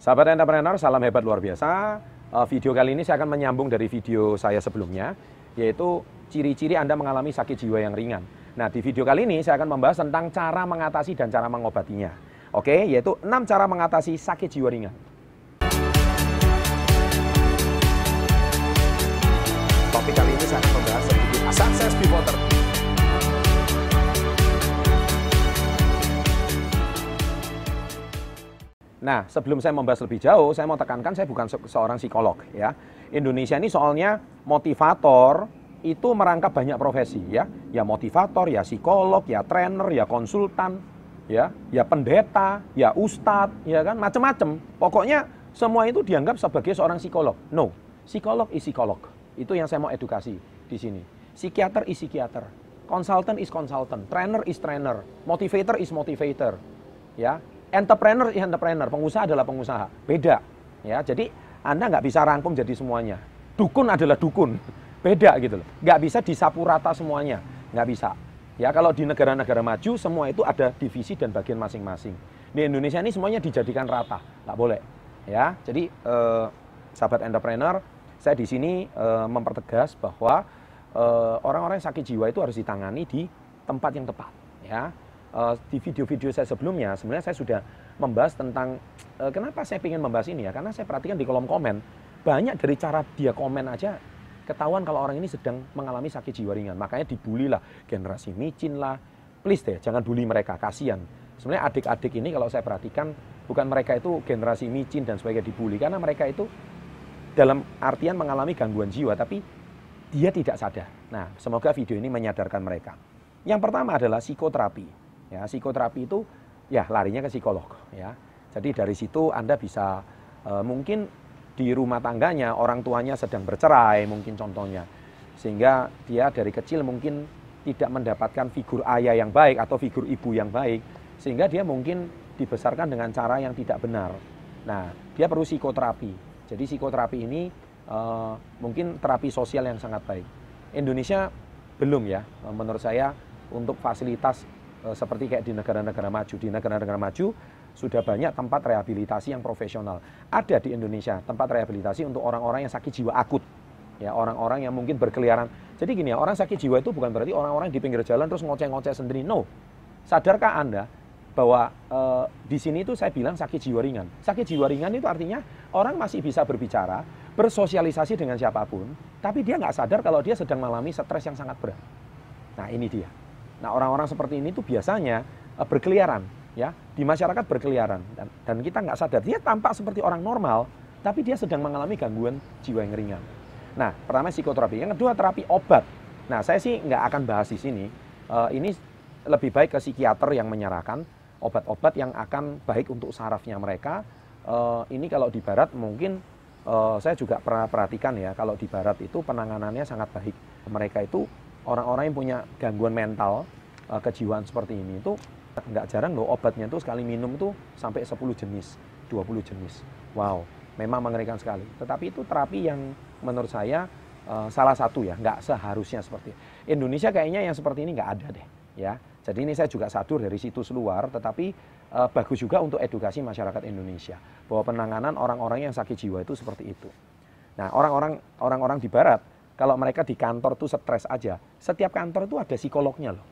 Sahabat entrepreneur, salam hebat luar biasa. Uh, video kali ini saya akan menyambung dari video saya sebelumnya, yaitu ciri-ciri Anda mengalami sakit jiwa yang ringan. Nah, di video kali ini saya akan membahas tentang cara mengatasi dan cara mengobatinya. Oke, yaitu 6 cara mengatasi sakit jiwa ringan. Nah, sebelum saya membahas lebih jauh, saya mau tekankan saya bukan se seorang psikolog ya. Indonesia ini soalnya motivator itu merangkap banyak profesi ya. Ya motivator, ya psikolog, ya trainer, ya konsultan, ya, ya pendeta, ya ustadz, ya kan macam-macam. Pokoknya semua itu dianggap sebagai seorang psikolog. No, psikolog is psikolog. Itu yang saya mau edukasi di sini. Psikiater is psikiater. Consultant is consultant, trainer is trainer, motivator is motivator. Ya, entrepreneur is entrepreneur, pengusaha adalah pengusaha. Beda. Ya, jadi Anda nggak bisa rangkum jadi semuanya. Dukun adalah dukun. Beda gitu loh. Nggak bisa disapu rata semuanya. Nggak bisa. Ya, kalau di negara-negara maju semua itu ada divisi dan bagian masing-masing. Di Indonesia ini semuanya dijadikan rata. Nggak boleh. Ya, jadi eh, sahabat entrepreneur, saya di sini eh, mempertegas bahwa eh, orang-orang yang sakit jiwa itu harus ditangani di tempat yang tepat. Ya, uh, di video-video saya sebelumnya sebenarnya saya sudah membahas tentang uh, kenapa saya ingin membahas ini ya karena saya perhatikan di kolom komen banyak dari cara dia komen aja ketahuan kalau orang ini sedang mengalami sakit jiwa ringan makanya dibully lah generasi micin lah please deh jangan bully mereka kasihan sebenarnya adik-adik ini kalau saya perhatikan bukan mereka itu generasi micin dan sebagainya dibully karena mereka itu dalam artian mengalami gangguan jiwa tapi dia tidak sadar. Nah, semoga video ini menyadarkan mereka. Yang pertama adalah psikoterapi. Ya, psikoterapi itu ya larinya ke psikolog ya. Jadi dari situ Anda bisa e, mungkin di rumah tangganya orang tuanya sedang bercerai mungkin contohnya. Sehingga dia dari kecil mungkin tidak mendapatkan figur ayah yang baik atau figur ibu yang baik sehingga dia mungkin dibesarkan dengan cara yang tidak benar. Nah, dia perlu psikoterapi. Jadi psikoterapi ini e, mungkin terapi sosial yang sangat baik. Indonesia belum ya, menurut saya untuk fasilitas seperti kayak di negara-negara maju. Di negara-negara maju sudah banyak tempat rehabilitasi yang profesional. Ada di Indonesia tempat rehabilitasi untuk orang-orang yang sakit jiwa akut. Ya, orang-orang yang mungkin berkeliaran. Jadi gini ya, orang sakit jiwa itu bukan berarti orang-orang di pinggir jalan terus ngoceh-ngoceh sendiri. No. Sadarkah Anda bahwa e, di sini itu saya bilang sakit jiwa ringan. Sakit jiwa ringan itu artinya orang masih bisa berbicara, bersosialisasi dengan siapa pun, tapi dia nggak sadar kalau dia sedang mengalami stres yang sangat berat. Nah ini dia. Nah orang-orang seperti ini tuh biasanya uh, berkeliaran ya di masyarakat berkeliaran dan, dan kita nggak sadar dia tampak seperti orang normal tapi dia sedang mengalami gangguan jiwa yang ringan. Nah pertama psikoterapi, yang kedua terapi obat. Nah saya sih nggak akan bahas di sini. Uh, ini lebih baik ke psikiater yang menyerahkan obat-obat yang akan baik untuk sarafnya mereka. Uh, ini kalau di barat mungkin saya juga pernah perhatikan ya kalau di barat itu penanganannya sangat baik. Mereka itu orang-orang yang punya gangguan mental uh, kejiwaan seperti ini itu nggak jarang loh obatnya tuh sekali minum tuh sampai 10 jenis, 20 jenis. Wow, memang mengerikan sekali. Tetapi itu terapi yang menurut saya uh, salah satu ya, nggak seharusnya seperti Indonesia kayaknya yang seperti ini nggak ada deh, ya. Jadi ini saya juga sadur dari situs luar, tetapi uh, bagus juga untuk edukasi masyarakat Indonesia bahwa penanganan orang-orang yang sakit jiwa itu seperti itu. Nah, orang-orang orang-orang di Barat kalau mereka di kantor tuh stres aja, setiap kantor itu ada psikolognya loh.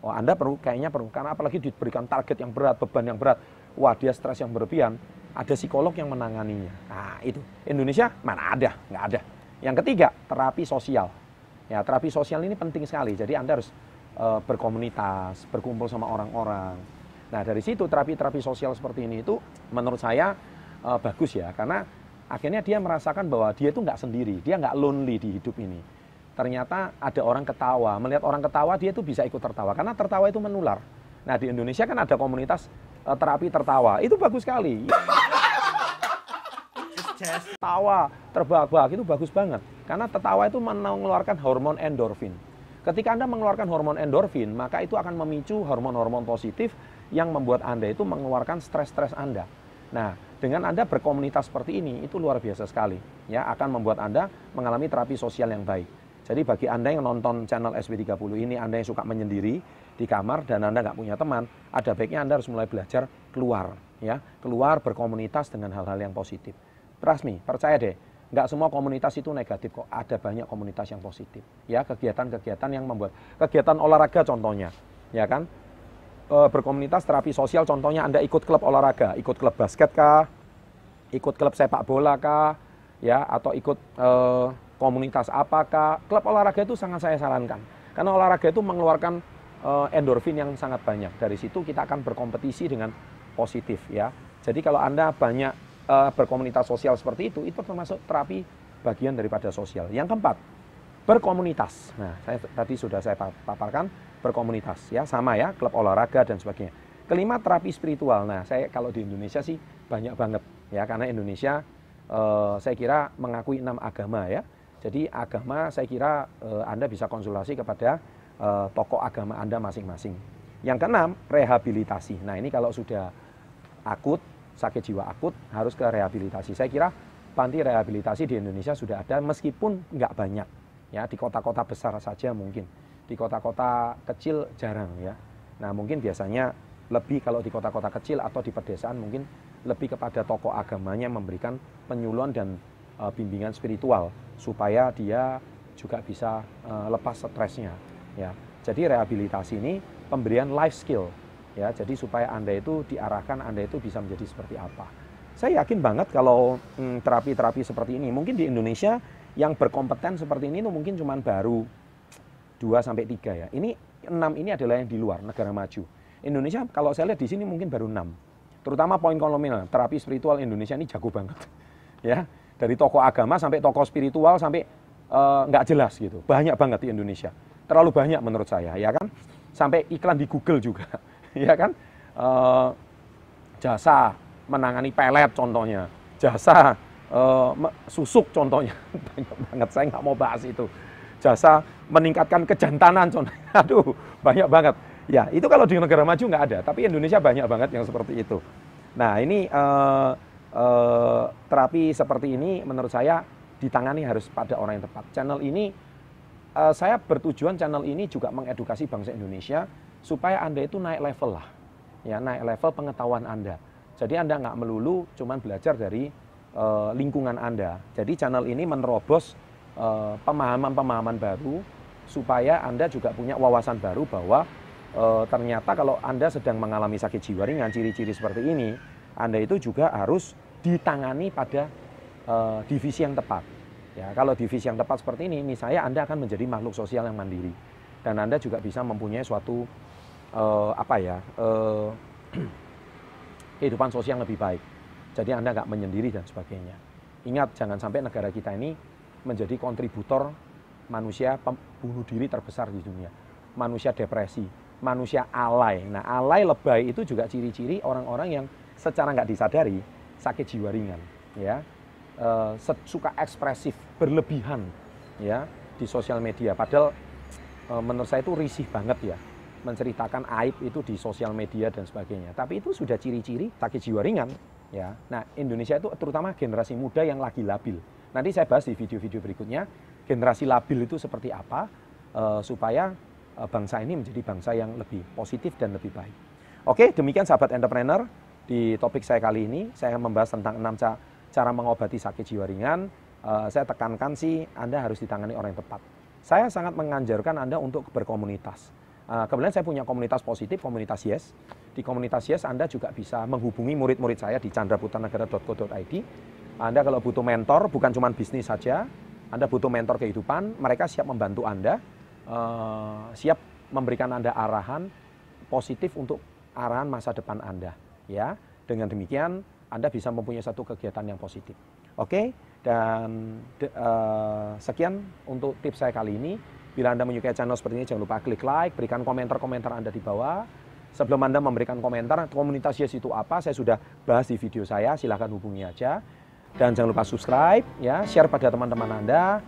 Oh, Anda perlu kayaknya perlu karena apalagi diberikan target yang berat, beban yang berat. Wah, dia stres yang berlebihan, ada psikolog yang menanganinya. Nah, itu. Indonesia mana ada? Nggak ada. Yang ketiga, terapi sosial. Ya, terapi sosial ini penting sekali. Jadi Anda harus e, berkomunitas, berkumpul sama orang-orang. Nah, dari situ terapi-terapi sosial seperti ini itu menurut saya e, bagus ya, karena akhirnya dia merasakan bahwa dia itu nggak sendiri, dia nggak lonely di hidup ini. Ternyata ada orang ketawa, melihat orang ketawa dia itu bisa ikut tertawa karena tertawa itu menular. Nah di Indonesia kan ada komunitas uh, terapi tertawa, itu bagus sekali. Tawa terbahak-bahak itu bagus banget karena tertawa itu mengeluarkan hormon endorfin. Ketika Anda mengeluarkan hormon endorfin, maka itu akan memicu hormon-hormon positif yang membuat Anda itu mengeluarkan stres-stres Anda. Nah, dengan Anda berkomunitas seperti ini, itu luar biasa sekali. Ya, akan membuat Anda mengalami terapi sosial yang baik. Jadi bagi Anda yang nonton channel SB30 ini, Anda yang suka menyendiri di kamar dan Anda nggak punya teman, ada baiknya Anda harus mulai belajar keluar. ya, keluar berkomunitas dengan hal-hal yang positif. Me, percaya deh, nggak semua komunitas itu negatif kok. Ada banyak komunitas yang positif. Ya, kegiatan-kegiatan yang membuat kegiatan olahraga contohnya, ya kan? E, berkomunitas terapi sosial contohnya Anda ikut klub olahraga, ikut klub basket kah, ikut klub sepak bola kah, ya, atau ikut e, komunitas apakah? Klub olahraga itu sangat saya sarankan. Karena olahraga itu mengeluarkan e, endorfin yang sangat banyak. Dari situ kita akan berkompetisi dengan positif ya. Jadi kalau Anda banyak uh, berkomunitas sosial seperti itu, itu termasuk terapi bagian daripada sosial. Yang keempat, berkomunitas. Nah, saya tadi sudah saya paparkan berkomunitas ya, sama ya, klub olahraga dan sebagainya. Kelima, terapi spiritual. Nah, saya kalau di Indonesia sih banyak banget ya, karena Indonesia uh, saya kira mengakui enam agama ya. Jadi agama saya kira uh, Anda bisa konsultasi kepada uh, tokoh agama Anda masing-masing. Yang keenam, rehabilitasi. Nah, ini kalau sudah akut, sakit jiwa akut, harus ke rehabilitasi. Saya kira panti rehabilitasi di Indonesia sudah ada meskipun nggak banyak. Ya, di kota-kota besar saja mungkin. Di kota-kota kecil jarang ya. Nah, mungkin biasanya lebih kalau di kota-kota kecil atau di pedesaan mungkin lebih kepada tokoh agamanya memberikan penyuluhan dan e, bimbingan spiritual supaya dia juga bisa e, lepas stresnya ya. Jadi rehabilitasi ini pemberian life skill ya jadi supaya anda itu diarahkan anda itu bisa menjadi seperti apa saya yakin banget kalau hmm, terapi-terapi hmm, seperti ini mungkin di Indonesia yang berkompeten seperti ini itu mungkin cuma baru 2 sampai 3 ya. Ini 6 ini adalah yang di luar negara maju. Indonesia kalau saya lihat di sini mungkin baru 6 terutama poin kolomel terapi spiritual Indonesia ini jago banget ya. Dari tokoh agama sampai tokoh spiritual sampai eh, nggak uh, jelas gitu. Banyak banget di Indonesia. Terlalu banyak menurut saya ya kan? Sampai iklan di Google juga, ya kan? E, jasa menangani pelet contohnya, jasa e, susuk contohnya, banyak banget saya nggak mau bahas itu. Jasa meningkatkan kejantanan contohnya, aduh banyak banget. Ya itu kalau di negara maju nggak ada, tapi Indonesia banyak banget yang seperti itu. Nah ini e, e, terapi seperti ini menurut saya ditangani harus pada orang yang tepat. Channel ini uh, saya bertujuan channel ini juga mengedukasi bangsa Indonesia supaya Anda itu naik level lah. Ya, naik level pengetahuan Anda. Jadi Anda nggak melulu cuman belajar dari uh, lingkungan Anda. Jadi channel ini menerobos pemahaman-pemahaman baru supaya Anda juga punya wawasan baru bahwa uh, ternyata kalau Anda sedang mengalami sakit jiwa ringan, ciri-ciri seperti ini, Anda itu juga harus ditangani pada uh, divisi yang tepat. Ya, kalau divisi yang tepat seperti ini, misalnya Anda akan menjadi makhluk sosial yang mandiri dan Anda juga bisa mempunyai suatu uh, apa ya uh, kehidupan sosial yang lebih baik. Jadi Anda nggak menyendiri dan sebagainya. Ingat, jangan sampai negara kita ini menjadi kontributor manusia bunuh diri terbesar di dunia. Manusia depresi, manusia alay. Nah, alay lebay itu juga ciri-ciri orang-orang yang secara nggak disadari sakit jiwa ringan. Ya, uh, suka ekspresif berlebihan ya di sosial media padahal uh, menurut saya itu risih banget ya menceritakan aib itu di sosial media dan sebagainya tapi itu sudah ciri-ciri sakit jiwa ringan ya nah Indonesia itu terutama generasi muda yang lagi labil nanti saya bahas di video-video berikutnya generasi labil itu seperti apa uh, supaya uh, bangsa ini menjadi bangsa yang lebih positif dan lebih baik oke demikian sahabat entrepreneur di topik saya kali ini saya membahas tentang enam cara mengobati sakit jiwa ringan, uh, saya tekankan sih Anda harus ditangani orang yang tepat. Saya sangat menganjurkan Anda untuk berkomunitas. Uh, kemudian saya punya komunitas positif, komunitas Yes. Di komunitas Yes Anda juga bisa menghubungi murid-murid saya di chandraputanegara.co.id. Anda kalau butuh mentor, bukan cuma bisnis saja, Anda butuh mentor kehidupan, mereka siap membantu Anda, uh, siap memberikan Anda arahan positif untuk arahan masa depan Anda. Ya, dengan demikian anda bisa mempunyai satu kegiatan yang positif. Oke, dan de, uh, sekian untuk tips saya kali ini. Bila Anda menyukai channel seperti ini, jangan lupa klik like, berikan komentar-komentar Anda di bawah. Sebelum Anda memberikan komentar, komunitas Yes itu apa, saya sudah bahas di video saya, silahkan hubungi aja. Dan jangan lupa subscribe, ya, share pada teman-teman Anda,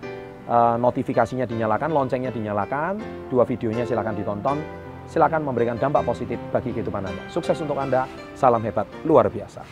uh, notifikasinya dinyalakan, loncengnya dinyalakan, dua videonya silahkan ditonton, silahkan memberikan dampak positif bagi kehidupan Anda. Sukses untuk Anda, salam hebat, luar biasa.